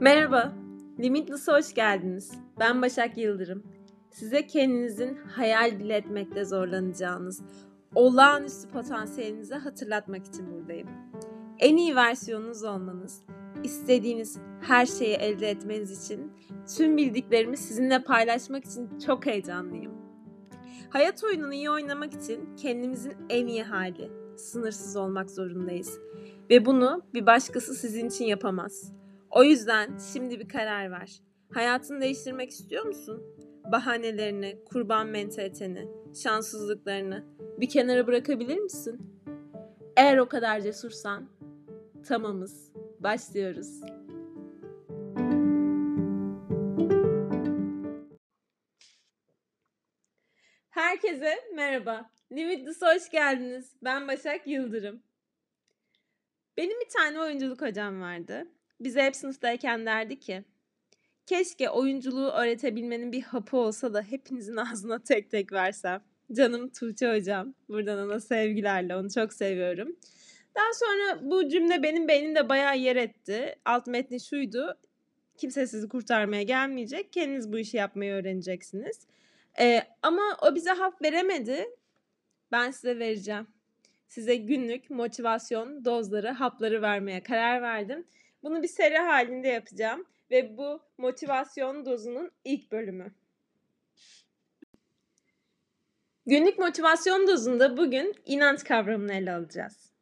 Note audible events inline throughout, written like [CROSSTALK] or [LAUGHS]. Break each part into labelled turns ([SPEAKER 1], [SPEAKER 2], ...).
[SPEAKER 1] Merhaba, Limitless'a hoş geldiniz. Ben Başak Yıldırım. Size kendinizin hayal bile etmekte zorlanacağınız, olağanüstü potansiyelinizi hatırlatmak için buradayım. En iyi versiyonunuz olmanız, istediğiniz her şeyi elde etmeniz için tüm bildiklerimi sizinle paylaşmak için çok heyecanlıyım. Hayat oyununu iyi oynamak için kendimizin en iyi hali, sınırsız olmak zorundayız. Ve bunu bir başkası sizin için yapamaz. O yüzden şimdi bir karar ver. Hayatını değiştirmek istiyor musun? Bahanelerini, kurban mentaliteni, şanssızlıklarını bir kenara bırakabilir misin? Eğer o kadar cesursan, tamamız. Başlıyoruz. Herkese merhaba. Limitless'a hoş geldiniz. Ben Başak Yıldırım. Benim bir tane oyunculuk hocam vardı. Bize hep sınıftayken derdi ki keşke oyunculuğu öğretebilmenin bir hapı olsa da hepinizin [LAUGHS] ağzına tek tek versem. Canım Tuğçe hocam. Buradan ona sevgilerle onu çok seviyorum. Daha sonra bu cümle benim beynimde bayağı yer etti. Alt metni şuydu. Kimse sizi kurtarmaya gelmeyecek. Kendiniz bu işi yapmayı öğreneceksiniz. Ee, ama o bize hap veremedi. Ben size vereceğim. Size günlük motivasyon dozları, hapları vermeye karar verdim. Bunu bir seri halinde yapacağım ve bu motivasyon dozunun ilk bölümü. Günlük motivasyon dozunda bugün inanç kavramını ele alacağız.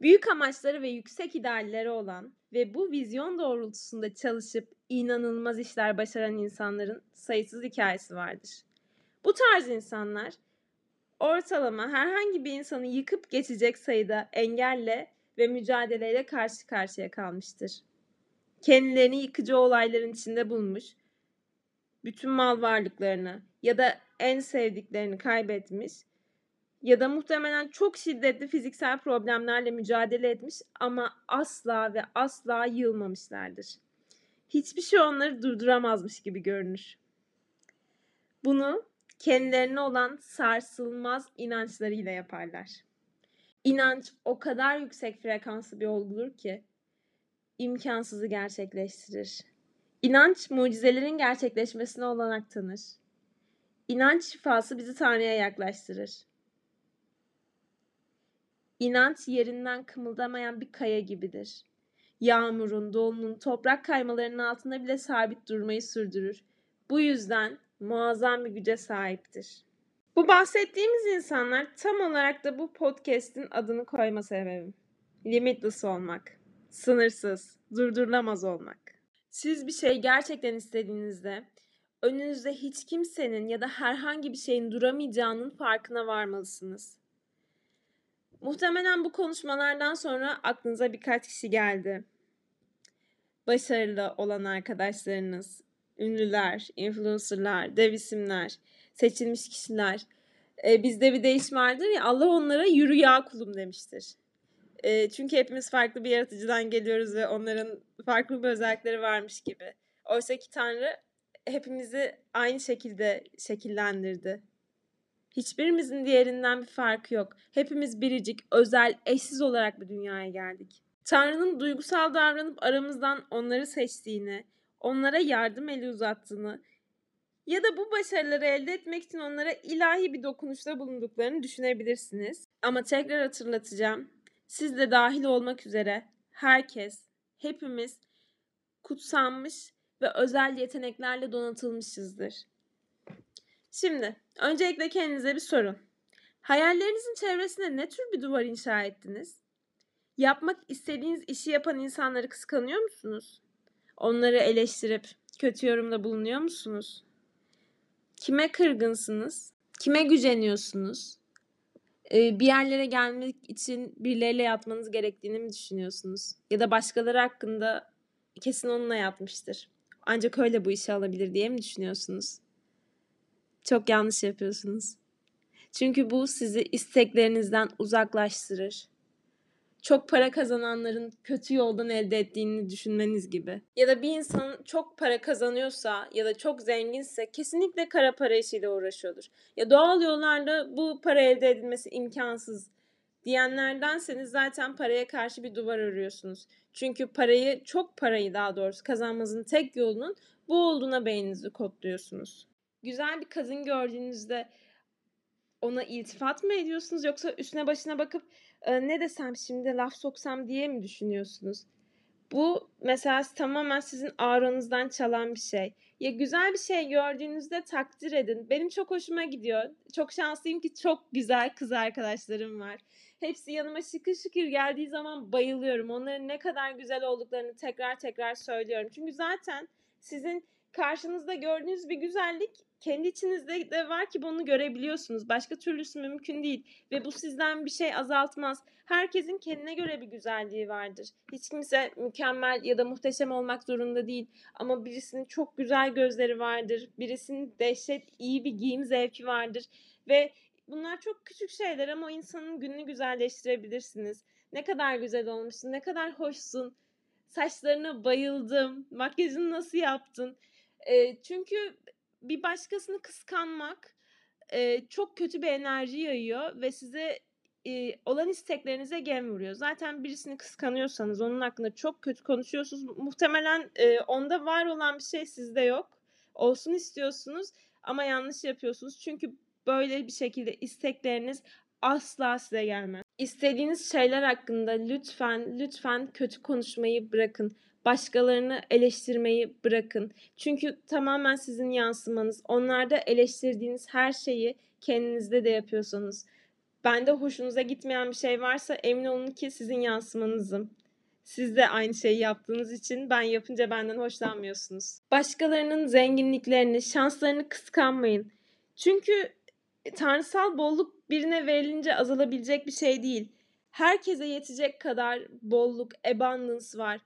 [SPEAKER 1] Büyük amaçları ve yüksek idealleri olan ve bu vizyon doğrultusunda çalışıp inanılmaz işler başaran insanların sayısız hikayesi vardır. Bu tarz insanlar ortalama herhangi bir insanı yıkıp geçecek sayıda engelle ve mücadeleyle karşı karşıya kalmıştır. Kendilerini yıkıcı olayların içinde bulmuş, bütün mal varlıklarını ya da en sevdiklerini kaybetmiş ya da muhtemelen çok şiddetli fiziksel problemlerle mücadele etmiş ama asla ve asla yılmamışlardır. Hiçbir şey onları durduramazmış gibi görünür. Bunu kendilerine olan sarsılmaz inançlarıyla yaparlar. İnanç o kadar yüksek frekanslı bir olgudur ki imkansızı gerçekleştirir. İnanç mucizelerin gerçekleşmesine olanak tanır. İnanç şifası bizi Tanrı'ya yaklaştırır. İnanç yerinden kımıldamayan bir kaya gibidir. Yağmurun, dolunun, toprak kaymalarının altında bile sabit durmayı sürdürür. Bu yüzden muazzam bir güce sahiptir. Bu bahsettiğimiz insanlar tam olarak da bu podcast'in adını koyma sebebim. Limitless olmak. Sınırsız, durdurulamaz olmak. Siz bir şey gerçekten istediğinizde önünüzde hiç kimsenin ya da herhangi bir şeyin duramayacağının farkına varmalısınız. Muhtemelen bu konuşmalardan sonra aklınıza birkaç kişi geldi. Başarılı olan arkadaşlarınız, ünlüler, influencerlar, dev isimler, seçilmiş kişiler. E, bizde bir değiş vardır ya Allah onlara yürü ya kulum demiştir. E, çünkü hepimiz farklı bir yaratıcıdan geliyoruz ve onların farklı bir özellikleri varmış gibi. Oysa ki Tanrı hepimizi aynı şekilde şekillendirdi. Hiçbirimizin diğerinden bir farkı yok. Hepimiz biricik, özel, eşsiz olarak bu dünyaya geldik. Tanrı'nın duygusal davranıp aramızdan onları seçtiğini, onlara yardım eli uzattığını ya da bu başarıları elde etmek için onlara ilahi bir dokunuşta bulunduklarını düşünebilirsiniz. Ama tekrar hatırlatacağım. Siz de dahil olmak üzere herkes, hepimiz kutsanmış ve özel yeteneklerle donatılmışızdır. Şimdi öncelikle kendinize bir sorun. Hayallerinizin çevresinde ne tür bir duvar inşa ettiniz? Yapmak istediğiniz işi yapan insanları kıskanıyor musunuz? Onları eleştirip kötü yorumda bulunuyor musunuz? Kime kırgınsınız? Kime güceniyorsunuz? Ee, bir yerlere gelmek için birileriyle yatmanız gerektiğini mi düşünüyorsunuz? Ya da başkaları hakkında kesin onunla yatmıştır. Ancak öyle bu işi alabilir diye mi düşünüyorsunuz? Çok yanlış yapıyorsunuz. Çünkü bu sizi isteklerinizden uzaklaştırır çok para kazananların kötü yoldan elde ettiğini düşünmeniz gibi. Ya da bir insan çok para kazanıyorsa ya da çok zenginse kesinlikle kara para işiyle uğraşıyordur. Ya doğal yollarla bu para elde edilmesi imkansız diyenlerdenseniz zaten paraya karşı bir duvar örüyorsunuz. Çünkü parayı, çok parayı daha doğrusu kazanmanızın tek yolunun bu olduğuna beyninizi kodluyorsunuz. Güzel bir kadın gördüğünüzde ona iltifat mı ediyorsunuz yoksa üstüne başına bakıp e, ne desem şimdi laf soksam diye mi düşünüyorsunuz? Bu mesela tamamen sizin auranızdan çalan bir şey. Ya güzel bir şey gördüğünüzde takdir edin. Benim çok hoşuma gidiyor. Çok şanslıyım ki çok güzel kız arkadaşlarım var. Hepsi yanıma şıkır şıkır geldiği zaman bayılıyorum. Onların ne kadar güzel olduklarını tekrar tekrar söylüyorum. Çünkü zaten sizin karşınızda gördüğünüz bir güzellik kendi içinizde de var ki bunu görebiliyorsunuz. Başka türlüsü mümkün değil ve bu sizden bir şey azaltmaz. Herkesin kendine göre bir güzelliği vardır. Hiç kimse mükemmel ya da muhteşem olmak zorunda değil. Ama birisinin çok güzel gözleri vardır. Birisinin dehşet iyi bir giyim zevki vardır. Ve bunlar çok küçük şeyler ama insanın gününü güzelleştirebilirsiniz. Ne kadar güzel olmuşsun, ne kadar hoşsun. Saçlarına bayıldım. Makyajını nasıl yaptın? E, çünkü bir başkasını kıskanmak e, çok kötü bir enerji yayıyor ve size e, olan isteklerinize gem vuruyor. Zaten birisini kıskanıyorsanız onun hakkında çok kötü konuşuyorsunuz. Muhtemelen e, onda var olan bir şey sizde yok. Olsun istiyorsunuz ama yanlış yapıyorsunuz. Çünkü böyle bir şekilde istekleriniz asla size gelmez. İstediğiniz şeyler hakkında lütfen lütfen kötü konuşmayı bırakın. Başkalarını eleştirmeyi bırakın. Çünkü tamamen sizin yansımanız. Onlarda eleştirdiğiniz her şeyi kendinizde de yapıyorsanız. Bende hoşunuza gitmeyen bir şey varsa emin olun ki sizin yansımanızım. Siz de aynı şeyi yaptığınız için ben yapınca benden hoşlanmıyorsunuz. Başkalarının zenginliklerini, şanslarını kıskanmayın. Çünkü tanrısal bolluk birine verilince azalabilecek bir şey değil. Herkese yetecek kadar bolluk, abundance var.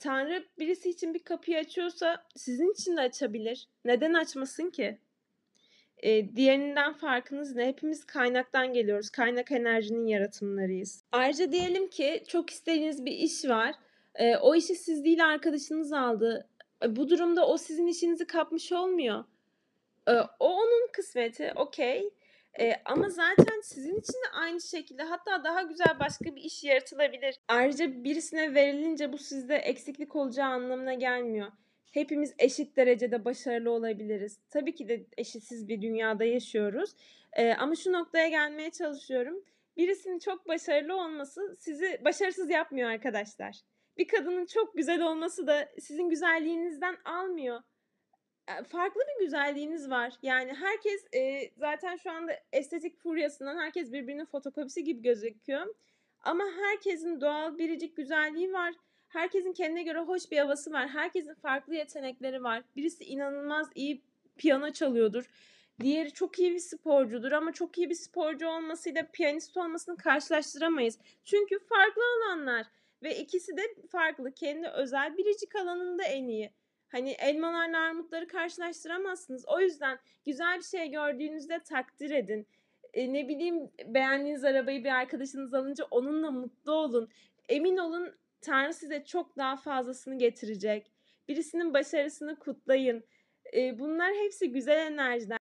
[SPEAKER 1] Tanrı birisi için bir kapıyı açıyorsa sizin için de açabilir. Neden açmasın ki? E, diğerinden farkınız ne? Hepimiz kaynaktan geliyoruz. Kaynak enerjinin yaratımlarıyız. Ayrıca diyelim ki çok istediğiniz bir iş var. E, o işi siz değil arkadaşınız aldı. E, bu durumda o sizin işinizi kapmış olmuyor. E, o onun kısmeti, okey. E, ama zaten sizin için de aynı şekilde hatta daha güzel başka bir iş yaratılabilir. Ayrıca birisine verilince bu sizde eksiklik olacağı anlamına gelmiyor. Hepimiz eşit derecede başarılı olabiliriz. Tabii ki de eşitsiz bir dünyada yaşıyoruz. E, ama şu noktaya gelmeye çalışıyorum. Birisinin çok başarılı olması sizi başarısız yapmıyor arkadaşlar. Bir kadının çok güzel olması da sizin güzelliğinizden almıyor farklı bir güzelliğiniz var. Yani herkes e, zaten şu anda estetik furyasından herkes birbirinin fotokopisi gibi gözüküyor. Ama herkesin doğal biricik güzelliği var. Herkesin kendine göre hoş bir havası var. Herkesin farklı yetenekleri var. Birisi inanılmaz iyi piyano çalıyordur. Diğeri çok iyi bir sporcudur ama çok iyi bir sporcu olmasıyla piyanist olmasını karşılaştıramayız. Çünkü farklı alanlar ve ikisi de farklı. Kendi özel biricik alanında en iyi. Hani elmalarla armutları karşılaştıramazsınız. O yüzden güzel bir şey gördüğünüzde takdir edin. E, ne bileyim beğendiğiniz arabayı bir arkadaşınız alınca onunla mutlu olun. Emin olun Tanrı size çok daha fazlasını getirecek. Birisinin başarısını kutlayın. E, bunlar hepsi güzel enerjiler.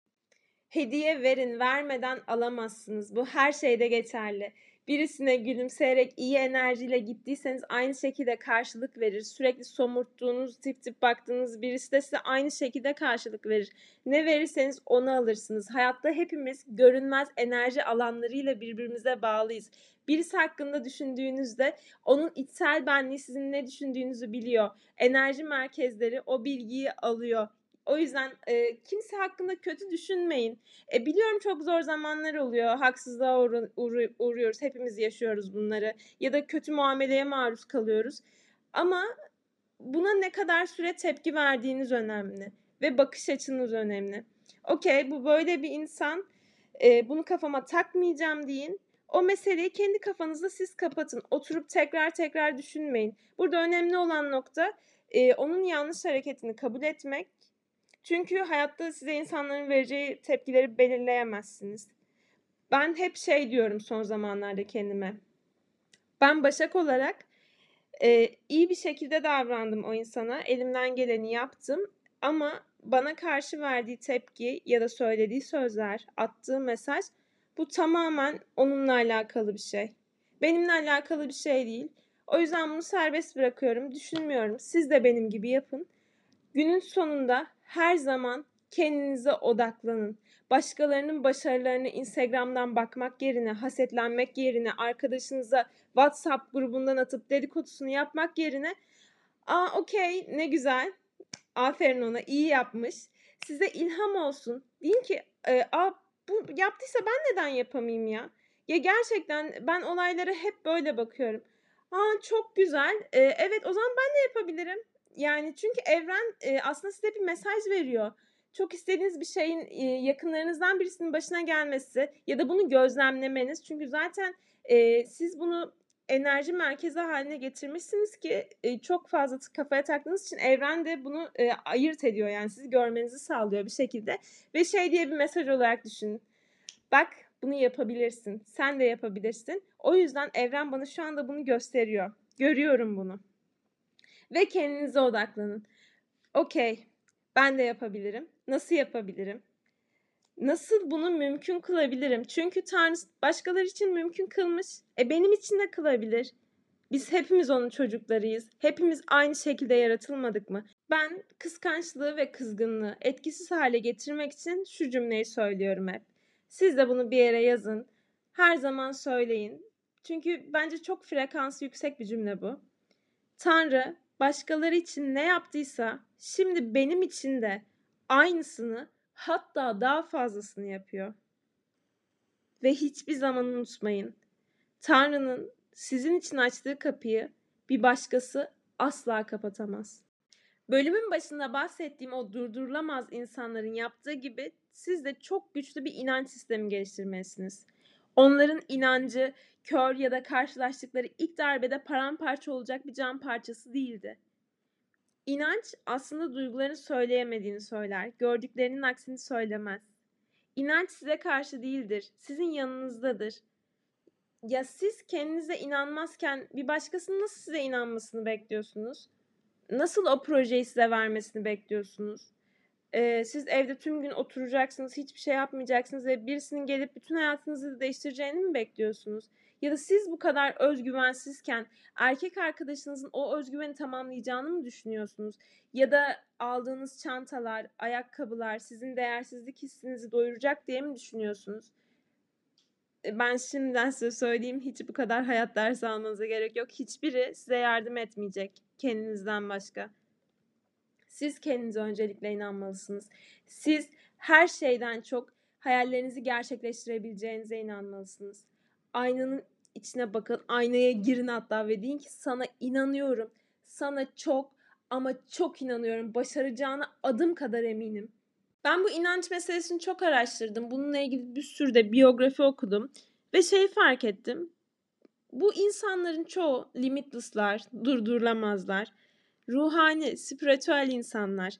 [SPEAKER 1] Hediye verin, vermeden alamazsınız. Bu her şeyde geçerli birisine gülümseyerek iyi enerjiyle gittiyseniz aynı şekilde karşılık verir. Sürekli somurttuğunuz, tip tip baktığınız birisi de size aynı şekilde karşılık verir. Ne verirseniz onu alırsınız. Hayatta hepimiz görünmez enerji alanlarıyla birbirimize bağlıyız. Birisi hakkında düşündüğünüzde onun içsel benliği sizin ne düşündüğünüzü biliyor. Enerji merkezleri o bilgiyi alıyor o yüzden e, kimse hakkında kötü düşünmeyin. E, biliyorum çok zor zamanlar oluyor. Haksızlığa uğra- uğra- uğruyoruz. Hepimiz yaşıyoruz bunları. Ya da kötü muameleye maruz kalıyoruz. Ama buna ne kadar süre tepki verdiğiniz önemli. Ve bakış açınız önemli. Okey bu böyle bir insan. E, bunu kafama takmayacağım deyin. O meseleyi kendi kafanızda siz kapatın. Oturup tekrar tekrar düşünmeyin. Burada önemli olan nokta e, onun yanlış hareketini kabul etmek çünkü hayatta size insanların vereceği tepkileri belirleyemezsiniz. Ben hep şey diyorum son zamanlarda kendime. Ben Başak olarak e, iyi bir şekilde davrandım o insana. Elimden geleni yaptım. Ama bana karşı verdiği tepki ya da söylediği sözler, attığı mesaj bu tamamen onunla alakalı bir şey. Benimle alakalı bir şey değil. O yüzden bunu serbest bırakıyorum. Düşünmüyorum. Siz de benim gibi yapın. Günün sonunda her zaman kendinize odaklanın. Başkalarının başarılarını Instagram'dan bakmak yerine, hasetlenmek yerine, arkadaşınıza WhatsApp grubundan atıp dedikodusunu yapmak yerine ''Aa okey ne güzel, aferin ona iyi yapmış.'' Size ilham olsun. Deyin ki ''Aa bu yaptıysa ben neden yapamayayım ya?'' Ya gerçekten ben olaylara hep böyle bakıyorum. Aa çok güzel. Ee, evet o zaman ben de yapabilirim. Yani çünkü evren e, aslında size bir mesaj veriyor. Çok istediğiniz bir şeyin e, yakınlarınızdan birisinin başına gelmesi ya da bunu gözlemlemeniz. Çünkü zaten e, siz bunu enerji merkezi haline getirmişsiniz ki e, çok fazla kafaya taktığınız için evren de bunu e, ayırt ediyor. Yani sizi görmenizi sağlıyor bir şekilde. Ve şey diye bir mesaj olarak düşünün. Bak bunu yapabilirsin. Sen de yapabilirsin. O yüzden evren bana şu anda bunu gösteriyor. Görüyorum bunu. Ve kendinize odaklanın. Okey, ben de yapabilirim. Nasıl yapabilirim? Nasıl bunu mümkün kılabilirim? Çünkü Tanrı başkaları için mümkün kılmış. E benim için de kılabilir. Biz hepimiz onun çocuklarıyız. Hepimiz aynı şekilde yaratılmadık mı? Ben kıskançlığı ve kızgınlığı etkisiz hale getirmek için şu cümleyi söylüyorum hep. Siz de bunu bir yere yazın. Her zaman söyleyin. Çünkü bence çok frekansı yüksek bir cümle bu. Tanrı başkaları için ne yaptıysa şimdi benim için de aynısını hatta daha fazlasını yapıyor. Ve hiçbir zaman unutmayın. Tanrı'nın sizin için açtığı kapıyı bir başkası asla kapatamaz. Bölümün başında bahsettiğim o durdurulamaz insanların yaptığı gibi siz de çok güçlü bir inanç sistemi geliştirmelisiniz. Onların inancı kör ya da karşılaştıkları ilk darbede paramparça olacak bir cam parçası değildi. İnanç aslında duygularını söyleyemediğini söyler, gördüklerinin aksini söylemez. İnanç size karşı değildir, sizin yanınızdadır. Ya siz kendinize inanmazken bir başkasının nasıl size inanmasını bekliyorsunuz? Nasıl o projeyi size vermesini bekliyorsunuz? Ee, siz evde tüm gün oturacaksınız, hiçbir şey yapmayacaksınız ve birisinin gelip bütün hayatınızı değiştireceğini mi bekliyorsunuz? Ya da siz bu kadar özgüvensizken erkek arkadaşınızın o özgüveni tamamlayacağını mı düşünüyorsunuz? Ya da aldığınız çantalar, ayakkabılar sizin değersizlik hissinizi doyuracak diye mi düşünüyorsunuz? E, ben şimdiden size söyleyeyim hiç bu kadar hayat dersi almanıza gerek yok. Hiçbiri size yardım etmeyecek kendinizden başka. Siz kendinize öncelikle inanmalısınız. Siz her şeyden çok hayallerinizi gerçekleştirebileceğinize inanmalısınız. Aynanın içine bakın, aynaya girin hatta ve deyin ki sana inanıyorum. Sana çok ama çok inanıyorum. Başaracağına adım kadar eminim. Ben bu inanç meselesini çok araştırdım. Bununla ilgili bir sürü de biyografi okudum. Ve şeyi fark ettim. Bu insanların çoğu limitless'lar, durdurulamazlar. Ruhani, spiritüel insanlar.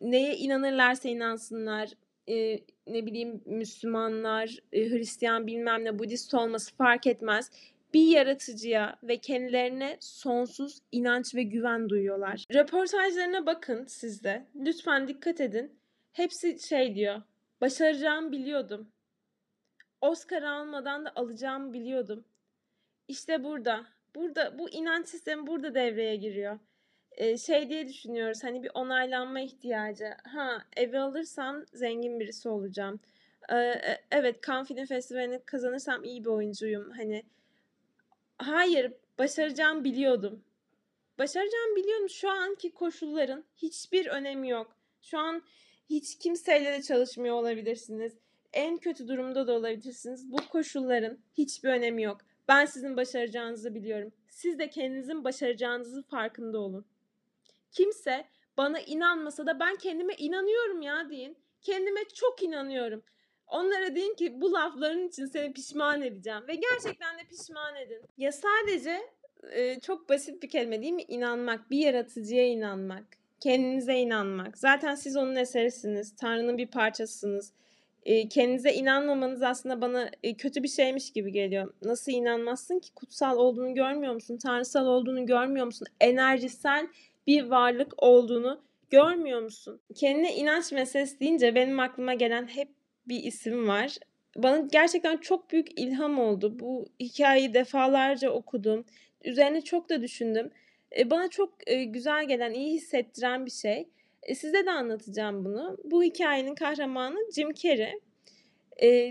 [SPEAKER 1] Neye inanırlarsa inansınlar. E, ne bileyim Müslümanlar, e, Hristiyan bilmem ne, Budist olması fark etmez. Bir yaratıcıya ve kendilerine sonsuz inanç ve güven duyuyorlar. Röportajlarına bakın siz de. Lütfen dikkat edin. Hepsi şey diyor. Başaracağımı biliyordum. Oscar almadan da alacağımı biliyordum. İşte burada. Burada bu inanç sistemi burada devreye giriyor. Şey diye düşünüyoruz hani bir onaylanma ihtiyacı. Ha evi alırsam zengin birisi olacağım. Ee, evet Cannes Film Festivali'ni kazanırsam iyi bir oyuncuyum. Hani hayır başaracağım biliyordum. Başaracağım biliyorum şu anki koşulların hiçbir önemi yok. Şu an hiç kimseyle de çalışmıyor olabilirsiniz. En kötü durumda da olabilirsiniz. Bu koşulların hiçbir önemi yok. Ben sizin başaracağınızı biliyorum. Siz de kendinizin başaracağınızın farkında olun. Kimse bana inanmasa da ben kendime inanıyorum ya deyin. Kendime çok inanıyorum. Onlara deyin ki bu lafların için seni pişman edeceğim. Ve gerçekten de pişman edin. Ya sadece e, çok basit bir kelime değil mi? İnanmak, bir yaratıcıya inanmak, kendinize inanmak. Zaten siz onun eserisiniz, Tanrı'nın bir parçasısınız. E, kendinize inanmamanız aslında bana e, kötü bir şeymiş gibi geliyor. Nasıl inanmazsın ki? Kutsal olduğunu görmüyor musun? Tanrısal olduğunu görmüyor musun? Enerjisel bir varlık olduğunu görmüyor musun? Kendine inanç meselesi deyince benim aklıma gelen hep bir isim var. bana gerçekten çok büyük ilham oldu. Bu hikayeyi defalarca okudum. Üzerine çok da düşündüm. E, bana çok e, güzel gelen, iyi hissettiren bir şey. E, size de anlatacağım bunu. Bu hikayenin kahramanı Jim Carrey.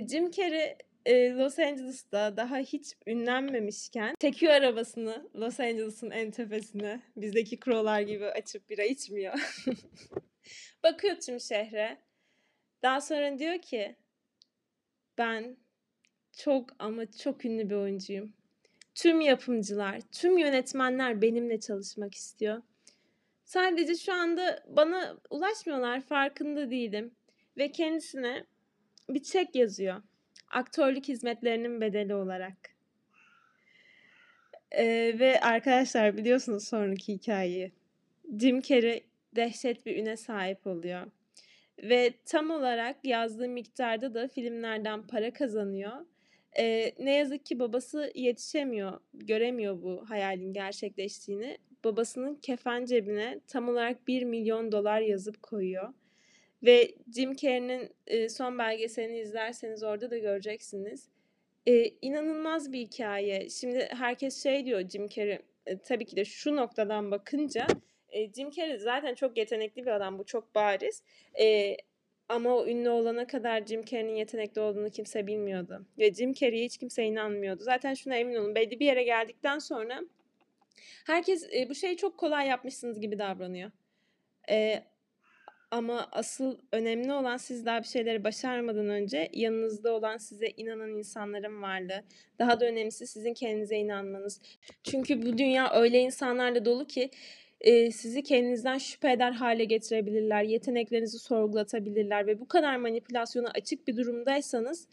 [SPEAKER 1] Jim Carrey e, Los Angeles'ta daha hiç ünlenmemişken çekiyor arabasını Los Angeles'ın en tepesine. Bizdeki krolar gibi açıp bira içmiyor. [LAUGHS] Bakıyor tüm şehre. Daha sonra diyor ki ben çok ama çok ünlü bir oyuncuyum. Tüm yapımcılar, tüm yönetmenler benimle çalışmak istiyor. Sadece şu anda bana ulaşmıyorlar, farkında değilim. Ve kendisine bir çek yazıyor. Aktörlük hizmetlerinin bedeli olarak. Ee, ve arkadaşlar biliyorsunuz sonraki hikayeyi. Jim Carrey dehşet bir üne sahip oluyor. Ve tam olarak yazdığı miktarda da filmlerden para kazanıyor. Ee, ne yazık ki babası yetişemiyor, göremiyor bu hayalin gerçekleştiğini. Babasının kefen cebine tam olarak 1 milyon dolar yazıp koyuyor. Ve Jim Carrey'nin e, son belgeselini izlerseniz orada da göreceksiniz. E, inanılmaz bir hikaye. Şimdi herkes şey diyor Jim Carrey e, tabii ki de şu noktadan bakınca e, Jim Carrey zaten çok yetenekli bir adam bu çok bariz. E, ama o ünlü olana kadar Jim Carrey'nin yetenekli olduğunu kimse bilmiyordu. Ve Jim Carrey'e hiç kimse inanmıyordu. Zaten şuna emin olun belli bir yere geldikten sonra herkes e, bu şeyi çok kolay yapmışsınız gibi davranıyor. E, ama asıl önemli olan siz daha bir şeyleri başarmadan önce yanınızda olan size inanan insanların varlığı. Daha da önemlisi sizin kendinize inanmanız. Çünkü bu dünya öyle insanlarla dolu ki e, sizi kendinizden şüphe eder hale getirebilirler. Yeteneklerinizi sorgulatabilirler ve bu kadar manipülasyona açık bir durumdaysanız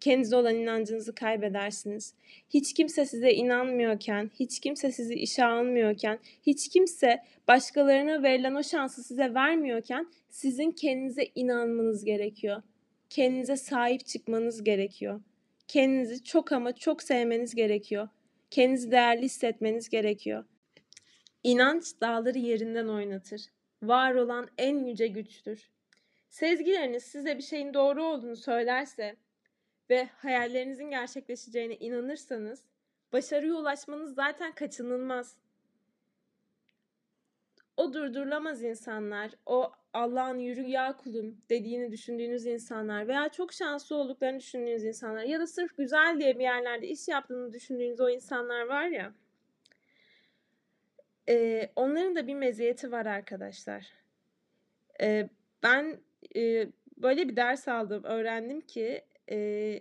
[SPEAKER 1] kendinize olan inancınızı kaybedersiniz. Hiç kimse size inanmıyorken, hiç kimse sizi işe almıyorken, hiç kimse başkalarına verilen o şansı size vermiyorken sizin kendinize inanmanız gerekiyor. Kendinize sahip çıkmanız gerekiyor. Kendinizi çok ama çok sevmeniz gerekiyor. Kendinizi değerli hissetmeniz gerekiyor. İnanç dağları yerinden oynatır. Var olan en yüce güçtür. Sezgileriniz size bir şeyin doğru olduğunu söylerse ve hayallerinizin gerçekleşeceğine inanırsanız başarıya ulaşmanız zaten kaçınılmaz. O durdurulamaz insanlar, o Allah'ın yürü ya kulum dediğini düşündüğünüz insanlar veya çok şanslı olduklarını düşündüğünüz insanlar ya da sırf güzel diye bir yerlerde iş yaptığını düşündüğünüz o insanlar var ya e, onların da bir meziyeti var arkadaşlar. E, ben e, böyle bir ders aldım, öğrendim ki e,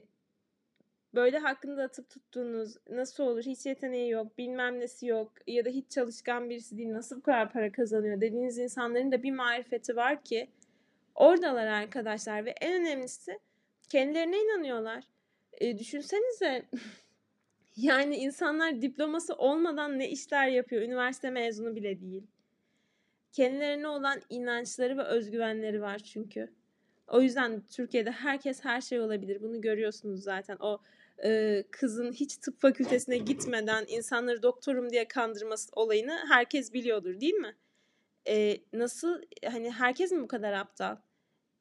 [SPEAKER 1] böyle hakkında atıp tuttuğunuz nasıl olur hiç yeteneği yok bilmem nesi yok ya da hiç çalışkan birisi değil nasıl bu kadar para kazanıyor dediğiniz insanların da bir marifeti var ki oradalar arkadaşlar ve en önemlisi kendilerine inanıyorlar. E, düşünsenize [LAUGHS] yani insanlar diploması olmadan ne işler yapıyor üniversite mezunu bile değil. Kendilerine olan inançları ve özgüvenleri var çünkü. O yüzden Türkiye'de herkes her şey olabilir. Bunu görüyorsunuz zaten. O e, kızın hiç tıp fakültesine gitmeden insanları doktorum diye kandırması olayını herkes biliyordur değil mi? E, nasıl hani herkes mi bu kadar aptal?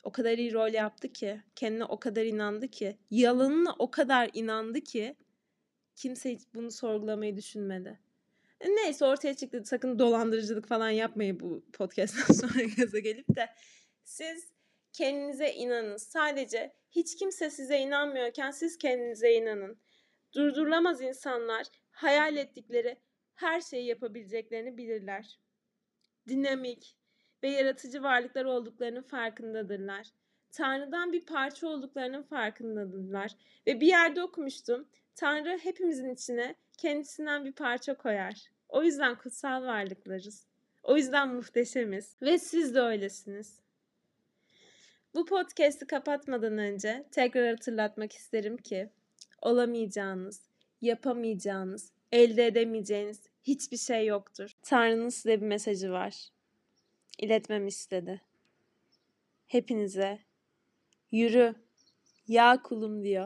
[SPEAKER 1] O kadar iyi rol yaptı ki, kendine o kadar inandı ki, yalanına o kadar inandı ki kimse hiç bunu sorgulamayı düşünmedi. E, neyse ortaya çıktı. Sakın dolandırıcılık falan yapmayın bu podcast'tan [LAUGHS] sonra gaza gelip de siz kendinize inanın. Sadece hiç kimse size inanmıyorken siz kendinize inanın. Durdurulamaz insanlar hayal ettikleri her şeyi yapabileceklerini bilirler. Dinamik ve yaratıcı varlıklar olduklarının farkındadırlar. Tanrı'dan bir parça olduklarının farkındadırlar. Ve bir yerde okumuştum. Tanrı hepimizin içine kendisinden bir parça koyar. O yüzden kutsal varlıklarız. O yüzden muhteşemiz. Ve siz de öylesiniz. Bu podcast'i kapatmadan önce tekrar hatırlatmak isterim ki olamayacağınız, yapamayacağınız, elde edemeyeceğiniz hiçbir şey yoktur. Tanrı'nın size bir mesajı var. İletmemi istedi. Hepinize yürü, ya kulum diyor.